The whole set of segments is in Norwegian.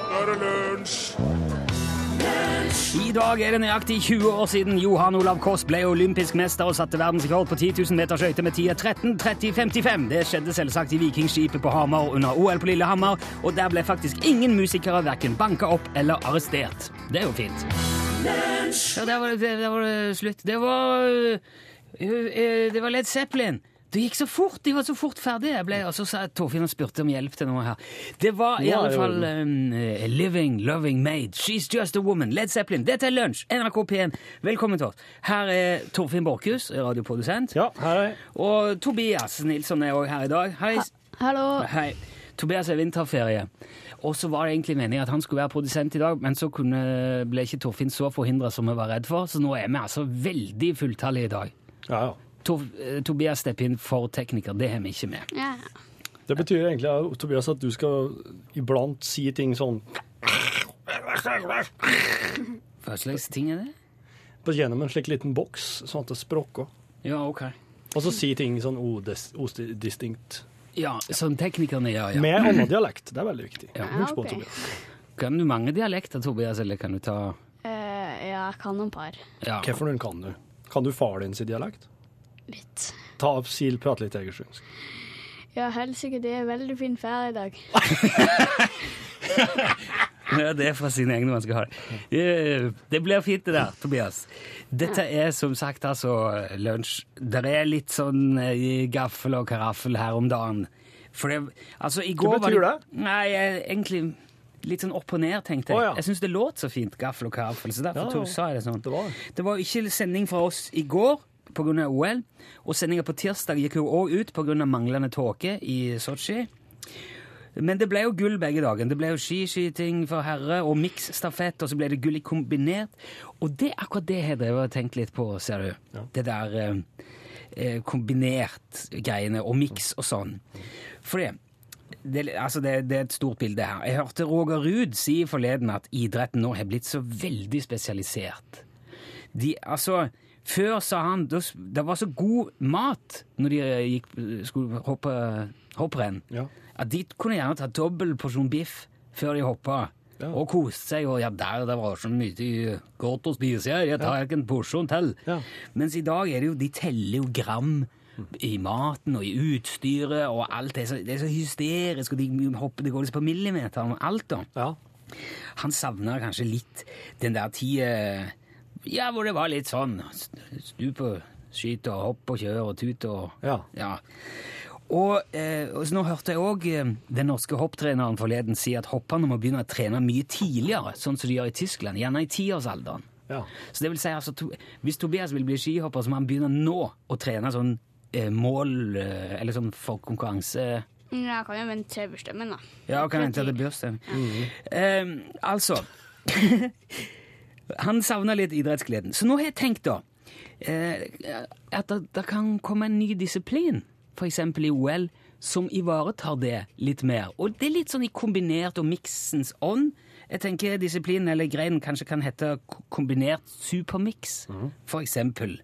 nå er det lunsj! I dag er det nøyaktig 20 år siden Johan Olav Koss ble olympisk mester og satte verdensrekord på 10 000 meter skøyter med tida 13.30,55. Det skjedde selvsagt i Vikingskipet på Hamar under OL på Lillehammer, og der ble faktisk ingen musikere verken banka opp eller arrestert. Det er jo fint. Ja, der var det, der var det slutt. Det var øh, Det var Led Zeppelin. Det gikk så fort! De var så fort ferdige. Jeg ble, og så sa Torfinn og spurte om hjelp til noe her. Det var i Ja, alle fall um, Living, Loving Maid. She's Just a Woman. Led Zeppelin. Dette er Lunsj. NRK P1. Velkommen til oss. Her er Torfinn Borchhus, radioprodusent. Ja, her er jeg. Og Tobias Nilsson er òg her i dag. Hei. Hallo. Hei. Tobias er vinterferie. Og så var det egentlig meningen at han skulle være produsent i dag, men så kunne, ble ikke Torfinn så forhindra som vi var redd for, så nå er vi altså veldig fulltallige i dag. Ja, ja. Tor, eh, Tobias stepper inn for tekniker, det har vi ikke med. Ja. Det betyr egentlig Tobias, at du skal iblant si ting sånn Hva slags ting er det? på gjennom en slik liten boks, sånn at det språker. Ja, ok. Og så si ting sånn odistinkt. Ja, som teknikerne gjør, ja. Med annen dialekt. Det er veldig viktig. Ja, Husk på, okay. Tobias. Kan du mange dialekter, Tobias, eller kan du ta uh, ja, jeg kan noen par. ja. Hvilken kan du? Kan du far din sin dialekt? Litt. Ta opp Sil, prate litt egersundsk. Ja, helsike, det er veldig fin fær i dag. Ja, det er fra sine egne man skal ha det. Eh, Det blir fint det der, Tobias. Dette er som sagt altså lunsj. Det er litt sånn eh, gaffel og karaffel her om dagen. For det, altså i går betyr det? Nei, jeg, egentlig litt sånn opp og ned, tenkte jeg. Oh, ja. Jeg syns det låt så fint, gaffel og karaffel, så derfor Ja, sa jeg det sånn. det var det. Det var ikke sending fra oss i går pga. OL, og sendinga på tirsdag gikk jo òg ut pga. manglende tåke i Sotsji. Men det ble jo gull begge dagen. Det ble jo skiskyting for herre og miksstafett, og så ble det gull i kombinert. Og det er akkurat det jeg har tenkt litt på, ser du. Ja. Det der eh, eh, kombinert greiene og miks og sånn. For det, det, altså det, det er et stort bilde her. Jeg hørte Roger Ruud si forleden at idretten nå har blitt så veldig spesialisert. De, altså, før sa han det det var så god mat når de eh, gikk, skulle hoppe hopprenn. Ja. At de kunne gjerne ta dobbel porsjon biff før de hoppa. Ja. Og koste seg. Og ja, der det var så mye godt å spise her, jeg tar ikke en porsjon til. Ja. Mens i dag er det jo, de teller jo gram i maten og i utstyret, og alt er så, det er så hysterisk, og de hopper, det går liksom på millimeter og alt da. Ja. Han savner kanskje litt den der tida Ja, hvor det var litt sånn stup og skyt og hopp og kjør og tut og Ja. Og, eh, og så nå hørte jeg òg eh, den norske hopptreneren forleden si at hopperne må begynne å trene mye tidligere, sånn som de gjør i Tyskland, gjerne i tiårsalderen. ja. Så det vil si altså, to, Hvis Tobias vil bli skihopper, så må han begynne nå å trene sånn eh, mål eh, Eller sånn for konkurranse Ja, Jeg kan jo vente til bursdagen, da. Ja, kan vente til bursdagen. Eh, altså Han savna litt idrettsgleden. Så nå har jeg tenkt, da, eh, at det, kan komme en ny disiplin, f.eks. i OL, som ivaretar det litt mer. Og det er litt sånn i kombinert og miksens ånd. Jeg tenker disiplinen eller greien kanskje kan hete kombinert supermix, for eksempel.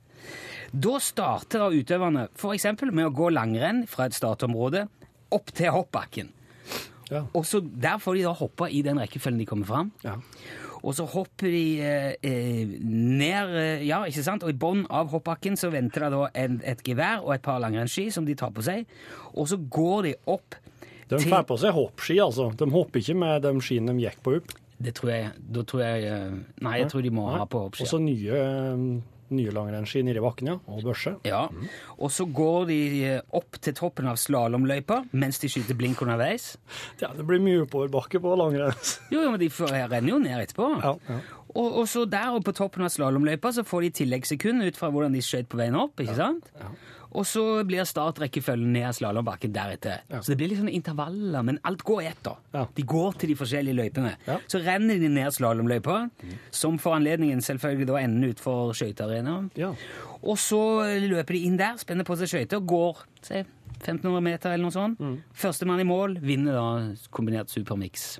Da starter da utøverne eksempel med å gå langrenn fra et startområde opp til hoppbakken. Ja. Og så Der får de da hoppe i den rekkefølgen de kommer fram. Ja. Og så hopper de eh, eh, ned eh, Ja, ikke sant? Og i bånn av hoppbakken så venter det da en, et gevær og et par langrennsski som de tar på seg. Og så går de opp De til får på seg hoppski, altså. De hopper ikke med de skiene de gikk på opp. Det tror jeg Da tror jeg eh, Nei, jeg tror de må ha på hoppski. Og så nye, nye langrennsski nedi bakken, ja. Og børse. Ja. Og så går de eh, opp til toppen av slalåmløypa mens de skyter blink underveis. Ja, det blir mye oppoverbakke på langrenn. Jo, jo, men de renner jo ned etterpå. Ja, ja. Og, og så der oppe på toppen av slalåmløypa så får de tilleggssekund ut fra hvordan de skøyt på veien opp. ikke sant? Og så blir startrekkefølgen ned slalåmbakken deretter. Ja. Så det blir litt sånne intervaller, men alt går i ett. da. Ja. De går til de forskjellige løypene. Ja. Så renner de ned slalåmløypa, som for anledningen selvfølgelig da ender ut for skøytearenaen. Ja. Og så løper de inn der, spenner på seg skøyter, går se, 1500 meter eller noe sånt. Førstemann i mål vinner da kombinert supermix.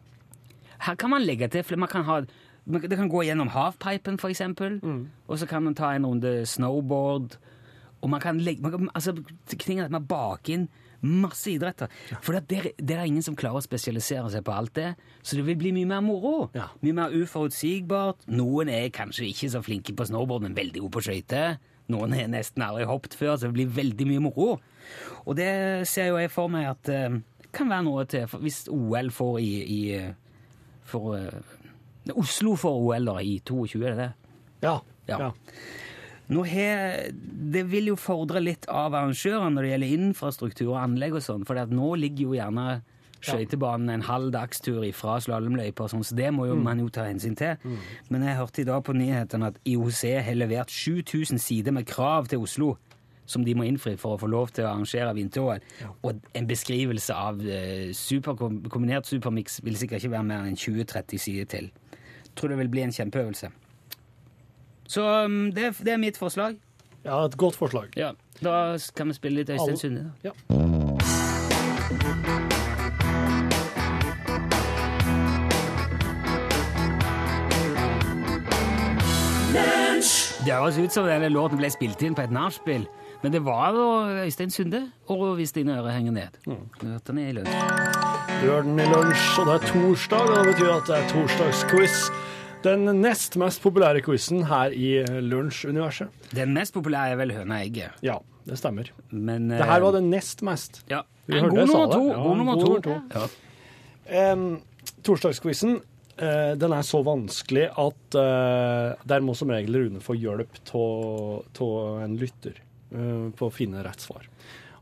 Her kan man legge til, for man kan ha det kan gå gjennom halfpipen, for eksempel. Og så kan man ta en runde snowboard. Og man kan legge man kan, altså, er at man baker inn masse idretter. For det, det, det er ingen som klarer å spesialisere seg på alt det. Så det vil bli mye mer moro. Ja. Mye mer uforutsigbart. Noen er kanskje ikke så flinke på snowboard, men veldig gode på skøyter. Noen har nesten aldri hoppet før, så det blir veldig mye moro. Og det ser jo jeg for meg at uh, kan være noe til hvis OL får i, i eh, for, uh, Oslo får OL da, i 22, er det det? Ja. Ja. ja. Nå he, det vil jo fordre litt av arrangørene når det gjelder infrastruktur og anlegg og sånn, for nå ligger jo gjerne skøytebanen en halv dagstur ifra slalåmløyper, sånn, så det må jo man jo ta hensyn til. Men jeg hørte i dag på nyhetene at IOC har levert 7000 sider med krav til Oslo som de må innfri for å få lov til å arrangere vinter-OL. Og en beskrivelse av eh, super, kombinert supermiks vil sikkert ikke være mer enn 20-30 sider til. Tror det vil bli en kjempeøvelse. Så um, det, det er mitt forslag. ja, et godt forslag. Ja, Da kan vi spille litt Øystein Sunde. Ja. Det høres ut som denne låten ble spilt inn på et nachspiel, men det var jo Øystein Sunde. Og hvis dine ører henger ned. Du hørte den i lunsj. Du hører den i lunsj, og det er torsdag, og det betyr at det er torsdagsquiz. Den nest mest populære quizen her i lunsjuniverset. Den mest populære er vel Høna egget. Ja, det stemmer. Men Det her var det nest mest. ja. Vi En hørte god nummer to. Ja, God nummer to. to. Ja. Um, torsdagsquizen uh, den er så vanskelig at uh, der må som regel Rune få hjelp av en lytter uh, på å finne rett svar.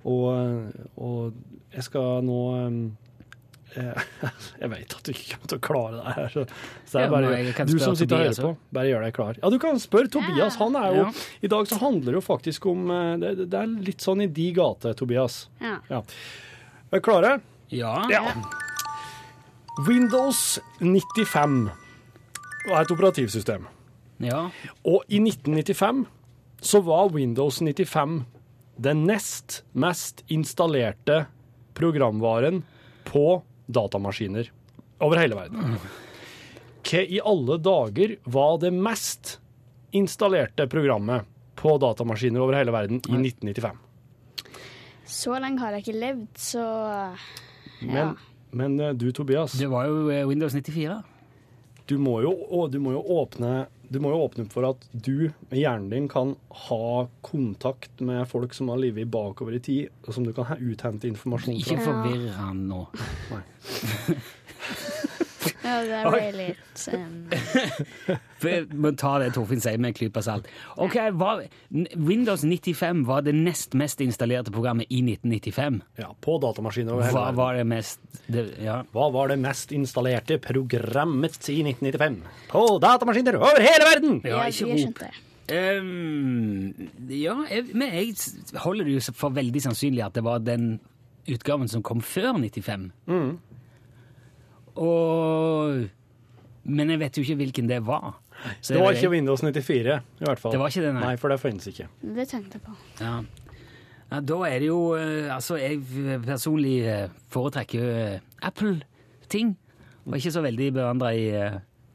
Og, og jeg skal nå um, eh, Jeg vet at du ikke kommer til å klare det her. Så, så det er bare, du som sitter og hører på, bare gjør deg klar. Ja, du kan spørre Tobias. Han er jo, Ja. I dag så handler det jo faktisk om eh, Det, det er litt sånn i de gate, Tobias. Ja. Ja. Er dere klare? Ja. Ja. Windows 95 var et operativsystem. ja. Og i 1995 så var Windows 95 den nest mest installerte programvaren på datamaskiner over hele verden. Hva i alle dager var det mest installerte programmet på datamaskiner over hele verden i 1995? Så lenge har jeg ikke levd, så ja. Men, men eh, du, Tobias, Det var jo eh, Windows 94. du må jo, å, du må jo åpne du må jo åpne opp for at du med hjernen din kan ha kontakt med folk som har livet bakover i tid, og som du kan uthente informasjon fra. Ikke forvirre forvirr han nå. ja, det ble litt um, må ta det Torfinn sier med en klype salt. Ok, hva, Windows 95 var det nest mest installerte programmet i 1995. Ja, på datamaskiner over hele Hva verden. var det mest det, Ja. Hva var det mest installerte programmet i 1995? På datamaskiner over hele verden! Ja, ikke ja, rop. Um, det. Ehm, ja, jeg, men jeg holder det jo for veldig sannsynlig at det var den utgaven som kom før 95. Mm. Og Men jeg vet jo ikke hvilken det var. Så Det var ikke Windows 94, i hvert fall. Det var ikke det, nei. Nei, for det finnes ikke. Det tenkte jeg på. Ja. ja, da er det jo eh, Altså, jeg personlig eh, foretrekker eh, Apple-ting. Og ikke så veldig bevandra i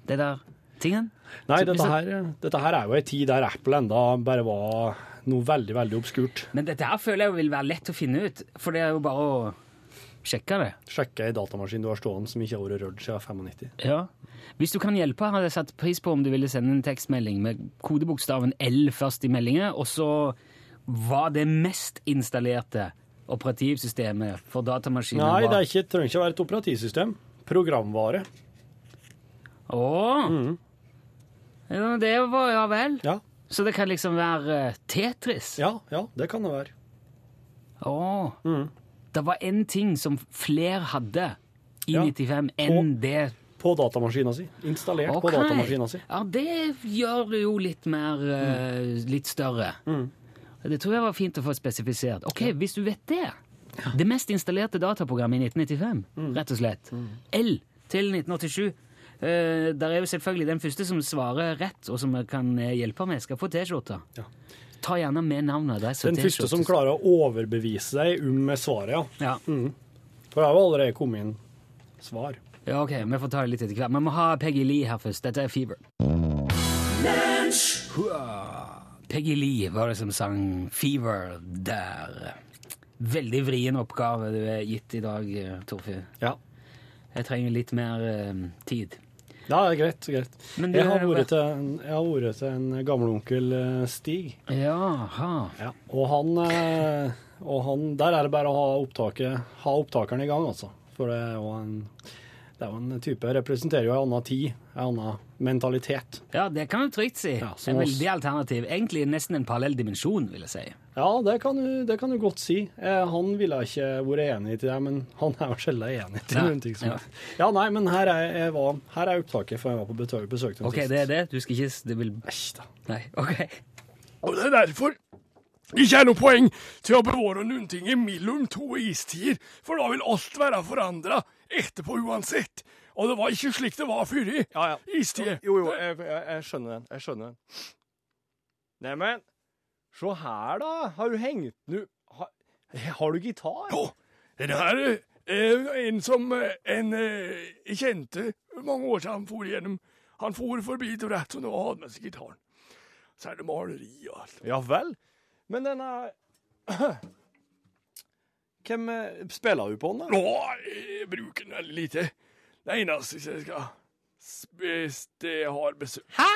det der tingen. Nei, dette her, dette her er jo ei tid der Apple enda bare var noe veldig, veldig obskurt. Men dette her føler jeg vil være lett å finne ut, for det er jo bare å sjekke det. Sjekke ei datamaskin du har stående som ikke har vært rørt siden 95. Ja. Hvis du kan hjelpe, hadde jeg satt pris på om du ville sende en tekstmelding med kodebokstaven L først i meldingen, og så hva det mest installerte operativsystemet for datamaskinen Nei, det var. ikke, trenger ikke å være et operativsystem. Programvare. Å! Ja, det var ja vel. Ja, Så det kan liksom være eh, Tetris? ja, ja det kan det være. Å. Mm. Det var én ting som flere hadde i Ja. 95 enn på, det På datamaskina si. Installert okay. på datamaskina si. Ja, det gjør det jo litt mer eh, Litt større. Mm. Det tror jeg var fint å få spesifisert. Ok, hvis du vet det Det mest installerte dataprogrammet i 1995, Mm. rett og slett. L til 1987. Uh, der er jo selvfølgelig den første som svarer rett, og som kan eh, hjelpe med, skal få T-skjorte. Ja. Ta gjerne med navnet deres. Den første som klarer å overbevise deg om svaret, ja. Ja. For det har jo allerede kommet inn svar. ja, ok, vi får ta det litt etter hvert. Men vi må ha Peggy Lee her først. Dette er Fever. Peggy Lee var det som sang 'Fever' der. Veldig vrien oppgave du er gitt i dag, eh, Torfinn. Ja. Jeg trenger litt mer uh, tid. Ja, det er greit. greit. Men du- Jeg har vært til en, jeg har vært til en gamleonkel eh, Stig. Jaha. Ja. Og han, eh, og han Der er det bare å ha, opptaket, ha opptakeren i gang, altså. For det er jo en, det er jo en type Representerer jo en annen tid, en annen mentalitet. Ja, det kan du trygt si. Ja, en veldig alternativ. Egentlig nesten en parallell dimensjon, vil jeg si. Ja, det kan du, det kan du godt si. Eh, han ville ikke vært enig til det, men han er jo sjelden enig til noen ting som ja. Ja, nei, men her er, jeg var, her er opptaket, for jeg var på besøk, til en Ok, sist. det er det. Du skal ikke Det vil Æsj da. Nei, ok. Og det er derfor ikke er noe poeng til å bevare noen ting mellom to istider, for da vil alt være forandra etterpå uansett. Og det var ikke slik det var før i Ja, ja. istider. Jo, jo, jeg, jeg, jeg skjønner den. Jeg skjønner den. Neimen, se her, da. Har du hengt nu Har, har du gitar? Ja, Den her er en som eh, en eh, jeg kjente mange år siden han for igjennom. Han for forbi til rett og nå hadde med seg gitaren. Så er det maleri og alt. Ja vel. Men den er Hvem eh, spiller du på den? Nå, jeg bruker den veldig lite. Det eneste jeg skal Hvis det har besøk Hæ?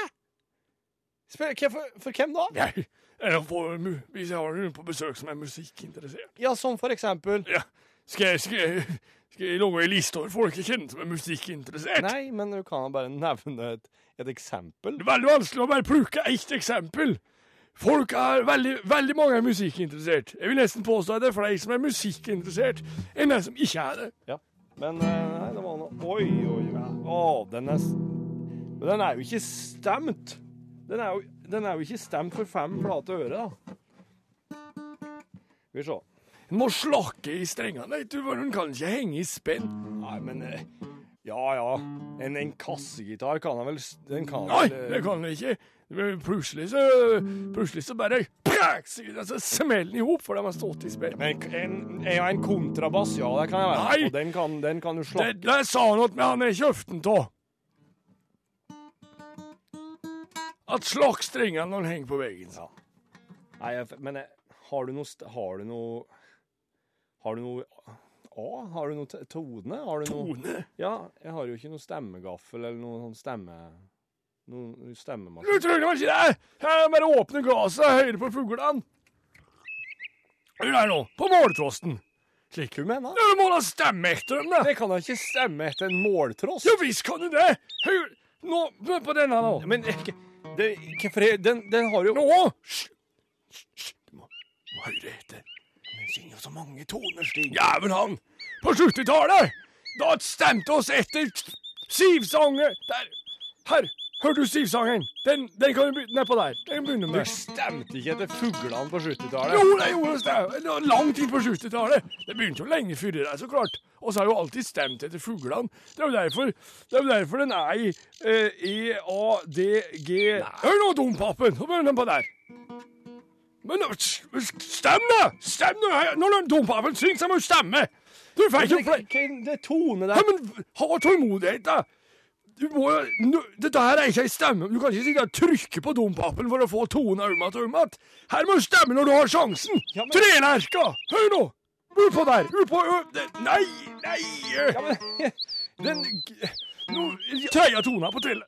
Spiller, for, for hvem da? Jeg, jeg får, hvis jeg har noen på besøk som er musikkinteressert. Ja, som for eksempel Ja. Skal jeg, skal jeg, skal jeg lage ei liste over folk jeg kjenner som er musikkinteressert? Nei, men du kan bare nevne et, et eksempel. Det er veldig vanskelig å bare plukke ett eksempel. Folk er veldig, veldig mange er musikkinteressert. Jeg vil nesten påstå at det er flere som er musikkinteressert, enn de som ikke er det. Ja. Men eh, nei, det var noe Oi, oi, oi. Å, den er Men den er jo ikke stemt. Den er jo, den er jo ikke stemt for fem flate øre, da. Skal vi se. En må slakke i strengene, vet du, for hun kan ikke henge i spenn. Nei, men eh, Ja, ja. En, en kassegitar kan han vel Den kan Nei, vel eh, det kan han ikke. Plutselig så, plutselig så bare prak, så, så smeller den i hop, for de har stått i spill. Men en, en, en kontrabass, ja, det kan jeg være Nei. Og Den kan, den kan du Det, slakke det sa han at han er kjøften av. At slagstrengene når den henger på veggen. Ja. Nei, jeg, men jeg, har du noe Har du noe Har du noe A? Har du noe tone? Har du noe Tone? Ja, jeg har jo ikke noe stemmegaffel eller noe sånn stemme... Noe Du stemmemaskin. trenger vel ikke det? Er bare åpne glasset høyre på fuglene. Hør her nå, på måltrosten. Slik. hun mener Ja, Du må da stemme etter dem, da. Det kan da ikke stemme etter en måltrost? Ja visst kan du det. Hør nå, hør på denne nå. Men Hvorfor er- den, den har jo Nå! Hysj! Du må, du må høre etter. Synger så mange toner, Stig. Jævel han! På 70-tallet! Da stemte oss etter Siv-sangen. Der. Her. Hørte du Siv-sangen? Den, den kan du begynne nedpå der. Den begynner Du med. stemte ikke etter fuglene på 70-tallet? Jo, det gjorde det. Det var lang tid på 70-tallet. Det begynte jo lenge før det, så klart. Og så har jo alltid stemt etter fuglene. Det er jo derfor, det er jo derfor den er i eh, E-A-D-G Hør nå, dompapen! Så begynner den på der. Men stem, da! Stem nå! Når du dompapen synger, så må du stemme! Du flere Hva det tone ja, men ha tålmodighet, da! Du må jo Dette her er ikke ei stemme. Du kan ikke sitte og trykke på dompapen for å få tone om og om att. Her må du stemme når du har sjansen. Ja, men- Trelerka! Hør nå! Utpå der! Utpå Nei, nei Ja, men Den Nå, Tredje tona på trille.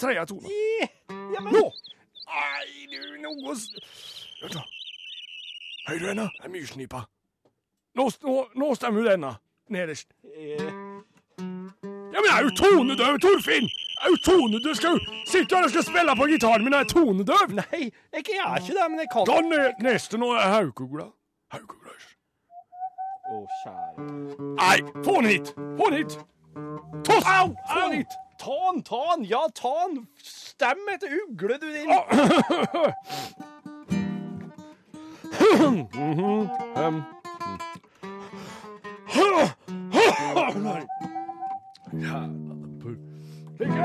Tredje tona. Ja, men Nå! Nei, du, noe Vent, da. Høyre henne er myrsnipa. Nå, nå, nå stemmer du denne. Nederst. Ja, men jeg er jo tonedøv, Torfinn! Jeg er jo tonedøv. Skal jo sitte her og skal spille på gitaren min, jeg er tonedøv. Nei, jeg er ikke det, men jeg kan Da ne- neste nå er haukugla. Haukugla. Å, kjære Nei, få den hit! Få den hit! Toss! Au! Få den hit! Ta den, ta den! Ja, ta den! Stem etter ugle, du din Nei. Slik.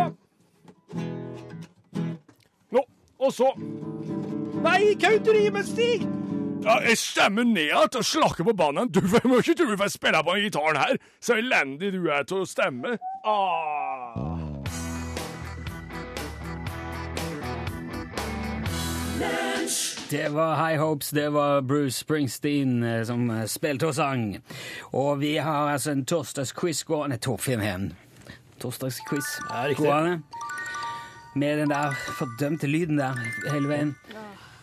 Nå, og så Nei, hva er det med, Stig? ja, Jeg stemmer ned igjen å slakker på banen. Du må ikke tro du får spille på gitaren her. Så elendig du er til å stemme. Ah. Det var High Hopes, det var Bruce Springsteen eh, som eh, spilte og sang. Og vi har altså en torsdagsquiz gående. Torfinn Heen. Torsdagsquiz Ja, gående. Med den der fordømte lyden der hele veien.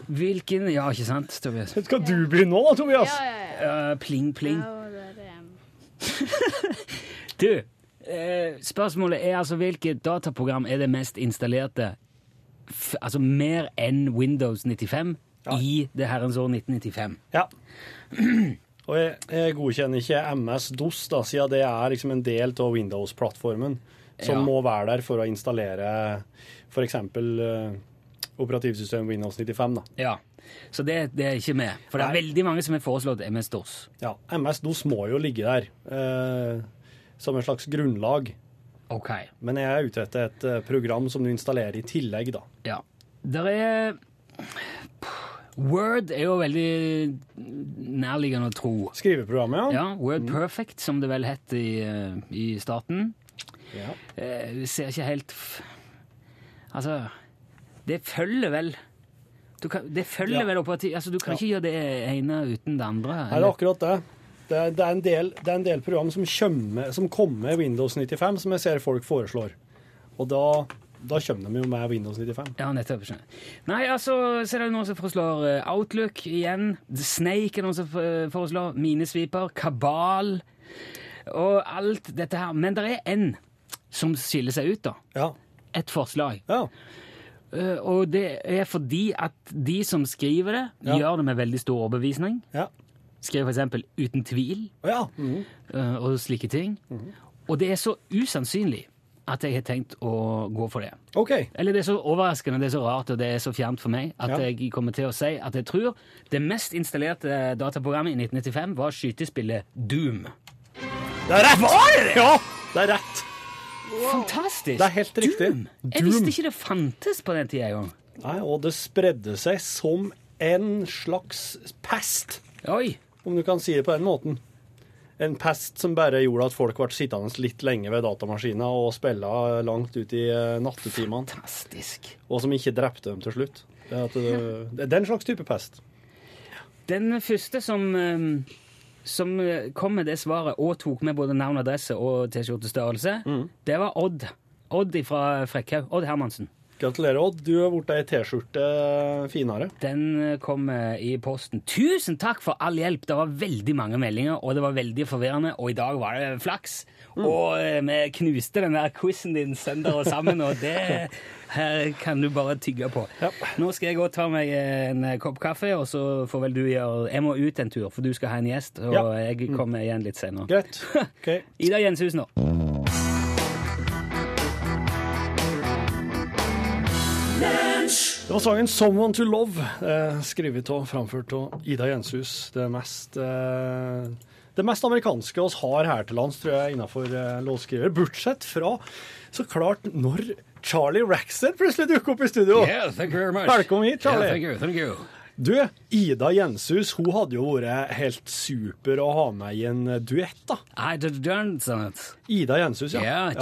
Hvilken Ja, ikke sant, Tobias? Skal du begynne nå, da, Tobias? Ja, ja, ja. Uh, pling, pling. Du, eh, spørsmålet er altså hvilket dataprogram er det mest installerte f Altså mer enn Windows 95 i det herrens år 1995? Ja. Og jeg, jeg godkjenner ikke MS-DOS, da, siden det er liksom en del av Windows-plattformen som Ja. må være der for å installere f.eks. Uh, operativsystem Windows 95. da. Ja. Så det, det er ikke med. For det er Nei. veldig mange som har foreslått MS-DOS. Ja, MS-DOS må jo ligge der uh, som en slags grunnlag. Ok. Men jeg er ute etter et eh, program som du installerer i tillegg, da. Ja. Der er Word er jo veldig nærliggende å tro. Skriveprogrammet, ja. Ja, Word Perfect, som det vel het i, eh, i starten. Ja. Eh, ser ikke helt Altså, det følger vel du kan, Det følger Ja. vel operativ... Altså, du kan Ja. ikke gjøre det ene uten det andre. Det er akkurat det. Det er, det er, en, del, det er en del program som kommer, som kommer Windows 95, som jeg ser folk foreslår. Og da, da kommer de jo med Windows 95. Ja, nettopp. skjønner. Nei, altså, så er det noen som foreslår eh, Outlook igjen. The Snake er noen som eh, foreslår. Minesweeper. Kabal. Og alt dette her. Men det er én som skiller seg ut, da. Ja. Et forslag. ja. Eh, Og det er fordi at de som skriver det, Ja. gjør det med veldig stor overbevisning. Ja. Skriver eksempel 'uten tvil' ja. Mhm. eh, og slike ting. Og det er så usannsynlig at jeg har tenkt å gå for det. OK. Eller det er så overraskende, det er så rart og det er så fjernt for meg at Ja. jeg kommer til å si at jeg tror det mest installerte dataprogrammet i 1995 var skytespillet Doom. Det er rett! Ja, det er rett. Fantastisk! Det er helt riktig. Doom. Jeg Doom. visste ikke det fantes på den tida engang. Nei, og det spredde seg som en slags pest, Oi! om du kan si det på den måten. En pest som bare gjorde at folk ble sittende litt lenge ved datamaskiner og spille langt ut i eh, nattetimene, Fantastisk. og som ikke drepte dem til slutt. Det er, det, det er den slags type pest. Den første som, eh, som eh, kom med det svaret og tok med både navn, adresse og T-skjortestørrelse, det var Odd. Odd fra Frekkhaug. Odd Hermansen. Gratulerer, Odd. Du har blitt ei T-skjorte finere. Den eh, kom eh, i posten. Tusen takk for all hjelp! Det var veldig mange meldinger, og det var veldig forvirrende. Og i dag var det flaks. Og eh, vi knuste den der quizen din søndag og sammen, og det her kan du bare tygge på. Ja. Nå skal jeg gå og ta meg en kopp kaffe, og så får vel du gjøre Jeg må ut en tur, for du skal ha en gjest, og Ja. jeg kommer igjen litt senere. Greit. Okay. Ida Jenshus nå. Det var sangen 'Someone to Love', eh, skrevet og framført av Ida Jenshus. Det mest, eh, det mest amerikanske oss har her til lands, tror jeg, innenfor eh, låtskriver. Bortsett fra, så klart, når Charlie Rackstead plutselig dukker opp i studio. Yeah, thank you very much. Velkommen hit, Charlie. Yeah, thank you, thank you. Du, Ida Jenshus hun hadde jo vært helt super å ha med i en duett, da. Ida Jenshus, ja. Yeah, ja.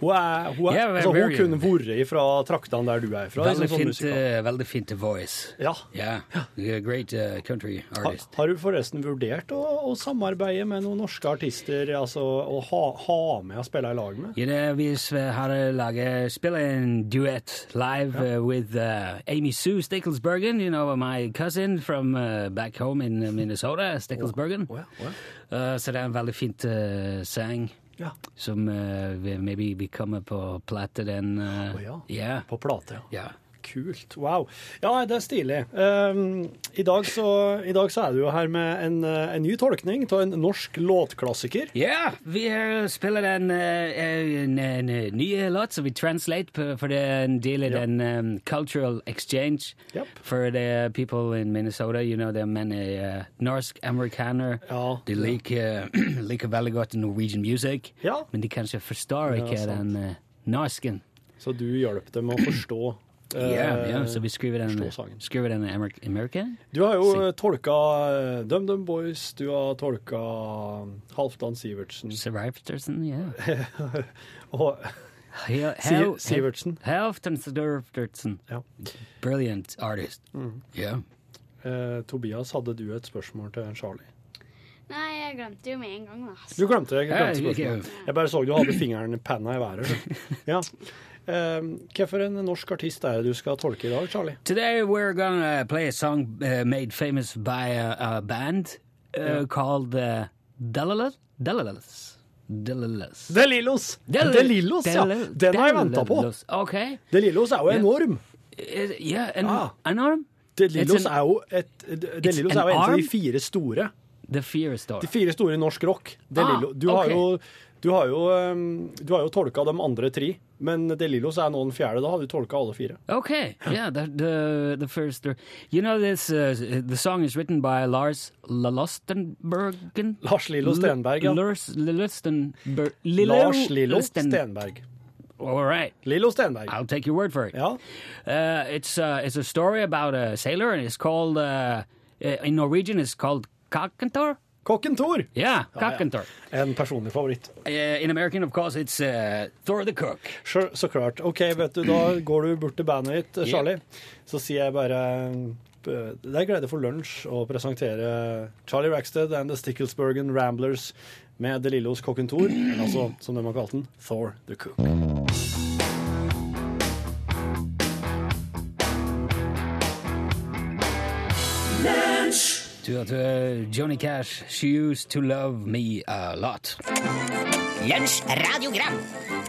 Hun, er, hun, er, Yeah, altså, hun kunne vært fra traktene der du er fra. Veldig sånn fint, eh, veldig fint voice. Ja. Yeah, great uh, country artist. artist. har du forresten vurdert å, å samarbeide med noen norske artister, altså å ha, ha med og spille i lag med? Ja, vi har hadde laget, spille en duett live uh, with uh, Amy Sue Stickelsbergen, you know, my cousin from uh, back home in uh, Minnesota, Sticklesbergen. Oh, ja. Uh, så det er en veldig fint uh, sang Ja. som uh, maybe vi kommer på plate den. Uh, oh, ja. yeah. På plate, ja. Ja. Kult. Wow. Ja, det er stilig. Um, i, dag så, I dag så er du jo her med en, eh, en ny tolkning av en norsk låtklassiker. Ja, vi eh, spiller en, eh, en, en, en ny låt som vi translate, for det en del av den um, cultural exchange yep. for the people in Minnesota. You know, there are many uh, norsk amerikaner. Ja, De liker, liker veldig godt Norwegian music, Ja. men de kanskje forstår ikke ja, den uh, norsken. Så du hjelper dem å forstå Ja, ja, så vi skriver den, skriver den i Amer America. Du har jo eh, tolka eh, DumDum Boys, du har tolka Halvdan Sivertsen Sivertsen, og Hel- Sivertsen. Halvdan Sivertsen. Ja. Brilliant artist. Mm. Ja. Eh, Tobias, hadde du et spørsmål til Charlie? Nei, jeg glemte jo med en gang, da. Du glemte det. Jeg, glemte spørsmålet. jeg bare så du hadde fingeren i panna i været. Ja. Eh, Hvilken en norsk artist er det du skal tolke i dag, Charlie? Today we're gonna play a song uh, made famous by a, a band uh, called uh, Delalas. Delalas. Delalas. De Lillos! Del- De ja. Del- Den har jeg venta på. Okay. OK. Er jo enorm. Ja, Yeah, en, Ah. enorm. arm? De an- er jo et De It's Lillos an er jo en av de fire store. The fire store. De fire store i norsk rock. De Ah, okay. Du har jo du har jo, um, du har jo tolka de andre tre, men De Lillos er nå den fjerde. Da har du tolka alle fire. Ok, yeah, the the, the first. You know this. Uh, the song is written by Lars Lalostenbergen. Lars Lillo Stenberg, ja. Lars. Lillo Lars Lillo Sten- Stenberg. All right, Lillo Stenberg. I'll take your word for it. Ja. Uh, it's uh, it's a story about a sailor, and it's called uh, uh, in Norwegian. It's called Kakentor. Kokken Thor. Yeah, Ja, ja. Kakentor. En personlig favoritt. Uh, in American, of course, it's uh, Thor the Cook. Så, så klart. OK, vet du, da går du bort til bandet ditt, Charlie. Så sier jeg bare eh, Det er glede for lunsj å presentere Charlie Rackstead and the Sticklesbergen Ramblers med De Lillos Kokken Thor, altså som de har kalt den, Thor the Cook. Du hørte Johnny Cash, She Used To Love Me A Lot. Lunsj radiogram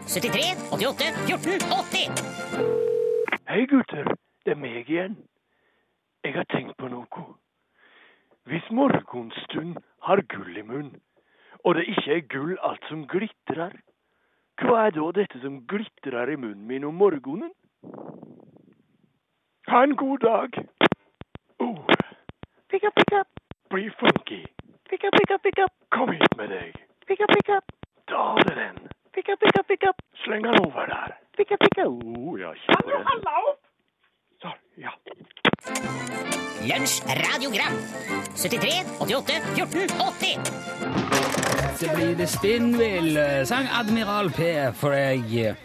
73 88 14 80 Hei gutter, det er meg igjen. Jeg har tenkt på noe. Hvis morgenstund har gull i munn, og det ikke er gull alt som glitrer, hva er da dette som glitrer i munnen min om morgenen? Ha en god dag. Oh. Pick up, pick up. Bli funky. Pick up, pick up, pick up. Kom hit med deg. Pick up, pick up. Ta av deg den. Pick up, pick up, pick up. Sleng den over der. Pick up, pick up. Oh, ja, kjempe den. Så, ja. Lunsj radiogram 73 88 14 80 Så blir det spinnvill, eh, sang Admiral P for deg.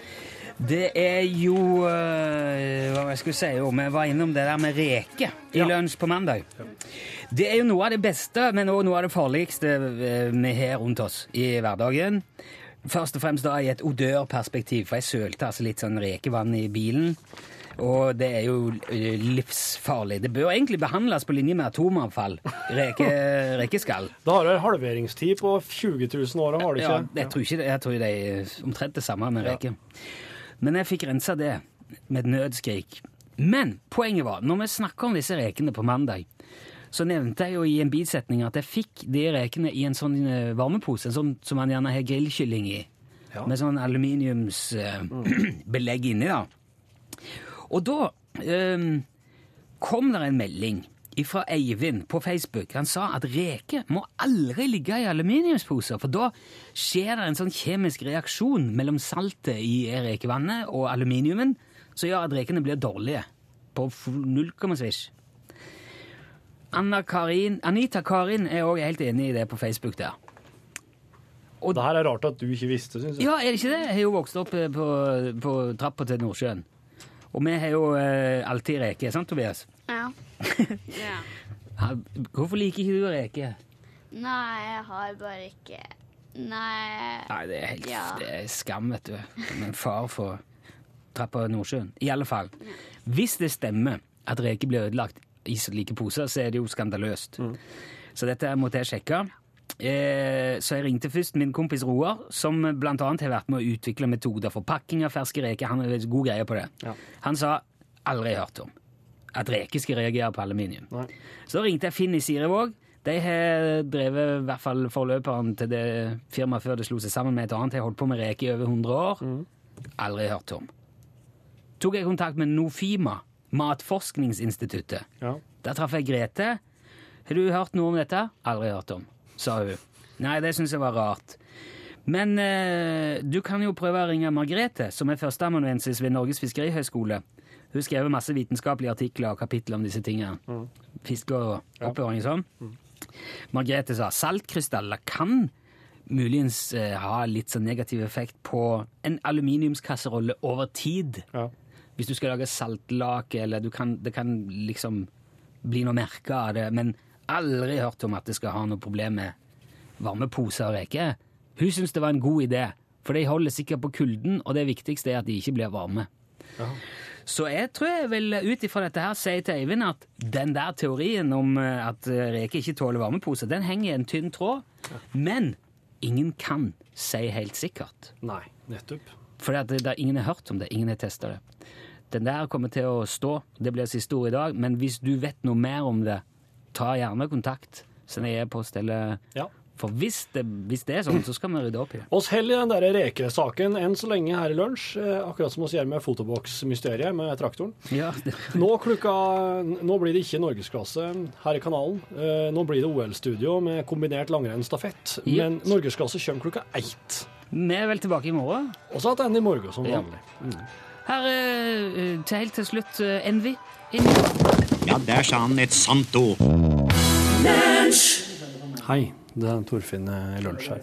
Det er jo eh, Hva jeg skulle si? Jo, vi var innom det der med reker i Ja. lunsj på mandag. Det er jo noe av det beste, men også noe av det farligste eh, vi har rundt oss i hverdagen. Først og fremst da i et odørperspektiv, for jeg sølte altså litt sånn rekevann i bilen. Og det er jo eh, livsfarlig. Det bør egentlig behandles på linje med atomavfall. Reke, rekeskall. Da har du en halveringstid på 20 000 år, har du Ja, jeg tror ikke det. Jeg tror det er omtrent det samme med Ja. Men jeg fikk rensa det med et nødskrik. Men poenget var, når vi snakka om disse rekene på mandag, så nevnte jeg jo i en bisetning at jeg fikk de rekene i en sånn eh, varmepose, en sånn som man gjerne har grillkylling i. Ja. Med sånn aluminiumsbelegg inni, da. Og da um, kom det en melding fra Eivind på Facebook. Han sa at reker må aldri ligge i aluminiumsposer, for da skjer det en sånn kjemisk reaksjon mellom saltet i rekevannet og aluminiumen som gjør at rekene blir dårlige på null komma svisj. Anita Karin er òg helt enig i det på Facebook der. Det her er rart at du ikke visste, syns jeg. Ja, er det ikke det? Jeg har jo vokst opp eh, på, på trappa til Nordsjøen. Og vi har jo eh, alltid reker, sant Tobias? Ja. Hvorfor liker ikke du reker? Nei, jeg har bare ikke Nei. Nei, det er helt Ja. det er skam, vet du. Men en far for trappa Nordsjøen. I alle fall. Hvis det stemmer at reker blir ødelagt i slike poser, så er det jo skandaløst. Så dette måtte jeg sjekke. Eh, så jeg ringte først min kompis Roar, som annet har vært med å utvikle metoder for pakking av ferske reker. Han har god greie på det. Ja. Han sa aldri hørt om at reker skal reagere på aluminium. Nei. Så ringte jeg Finn i Sirevåg. De har drevet i hvert fall forløperen til det firmaet før det slo seg sammen med et annet. Jeg har holdt på med reker i over 100 år. Aldri hørt om. Tok jeg kontakt med Nofima, Matforskningsinstituttet. Ja. Der traff jeg Grete. Har du hørt noe om dette? Aldri hørt om, sa hun. Nei, det syns jeg var rart. Men eh, du kan jo prøve å ringe Margrethe, som er førsteamanuensis ved Norges fiskerihøgskole. Hun skrev masse vitenskapelige artikler og kapitler om disse tingene. Fiske og oppbevaring og sånn. Margrethe sa saltkrystaller kan muligens eh, ha litt sånn negativ effekt på en aluminiumskasserolle over tid. Ja. Hvis du skal lage saltlake, eller du kan, det kan liksom bli noe merke av det, men aldri hørt om at det skal ha noe problem med varmeposer og reker. Hun syns det var en god idé, for de holder sikkert på kulden, og det viktigste er at de ikke blir varme. Så jeg tror jeg vil ut ifra dette her si til Eivind at den der teorien om eh, at eh, reker ikke tåler varmepose, den henger i en tynn tråd. Men ingen kan si helt sikkert. Nei, nettopp. For det, det ingen har hørt om det, ingen har testa det. Den der kommer til å stå, det blir siste ord i dag, men hvis du vet noe mer om det, ta gjerne kontakt. Send en e-post eller Ja. For hvis det, hvis det er sånn, så skal vi rydde opp i det. Oss holder i den der rekesaken enn så lenge her i lunsj, eh, akkurat som vi gjør med fotoboksmysteriet med traktoren. Ja, det, Nå, klukka, nå blir det ikke norgesklasse her i kanalen. Eh, Nå blir det OL-studio med kombinert langrennsstafett. Yep. Men norgesklasse kommer klokka ett. vi er vel tilbake i morgen. Og så igjen i morgen, som Ja. vanlig. Her eh, til helt til slutt Envy. Envy. Ja, der sa han et sant ord. Hei, det er Torfinn eh, i lunsj her.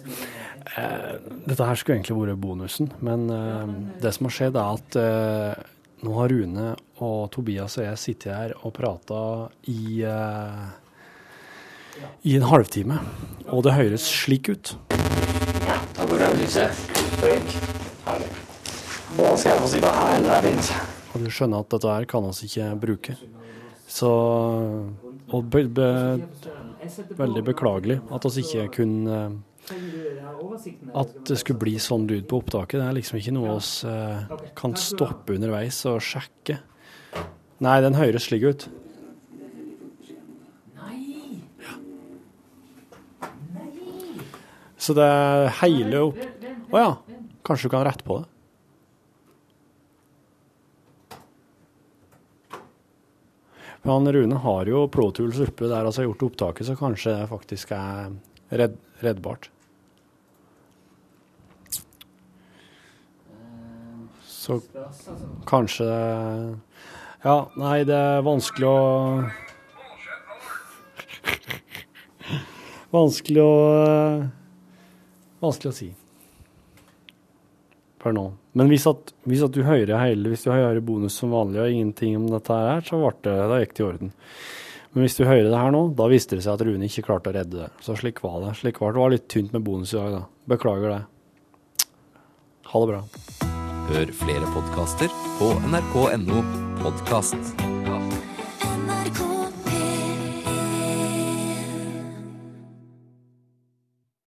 Eh, dette her skulle egentlig vært bonusen, men eh, det som har skjedd, er at eh, nå har Rune og Tobias og jeg sittet her og prata i eh, i en halvtime, og det høres slik ut. Og du skjønner at dette her kan vi ikke bruke. Så og be, be, veldig beklagelig at oss ikke kunne At det skulle bli sånn lyd på opptaket. Det er liksom ikke noe vi eh, kan stoppe underveis og sjekke. Nei, den høres slik ut. Så det er hele opp... Å ja. Kanskje du kan rette på det? Han Rune har jo Pro oppe der altså gjort opptaket, så kanskje det faktisk er redd, reddbart. Så kanskje Ja, nei, det er vanskelig å Vanskelig å Vanskelig å si. Per nå. Men hvis, at, hvis at du hører hele, hvis du hører bonus som vanlig og ingenting om dette her, så det, da gikk det i orden. Men hvis du hører det her nå, da viste det seg at Rune ikke klarte å redde det. Så slik var det. Slik var det. Det var litt tynt med bonus i dag, da. Beklager det. Ha det bra. Hør flere podkaster på nrk.no podkast.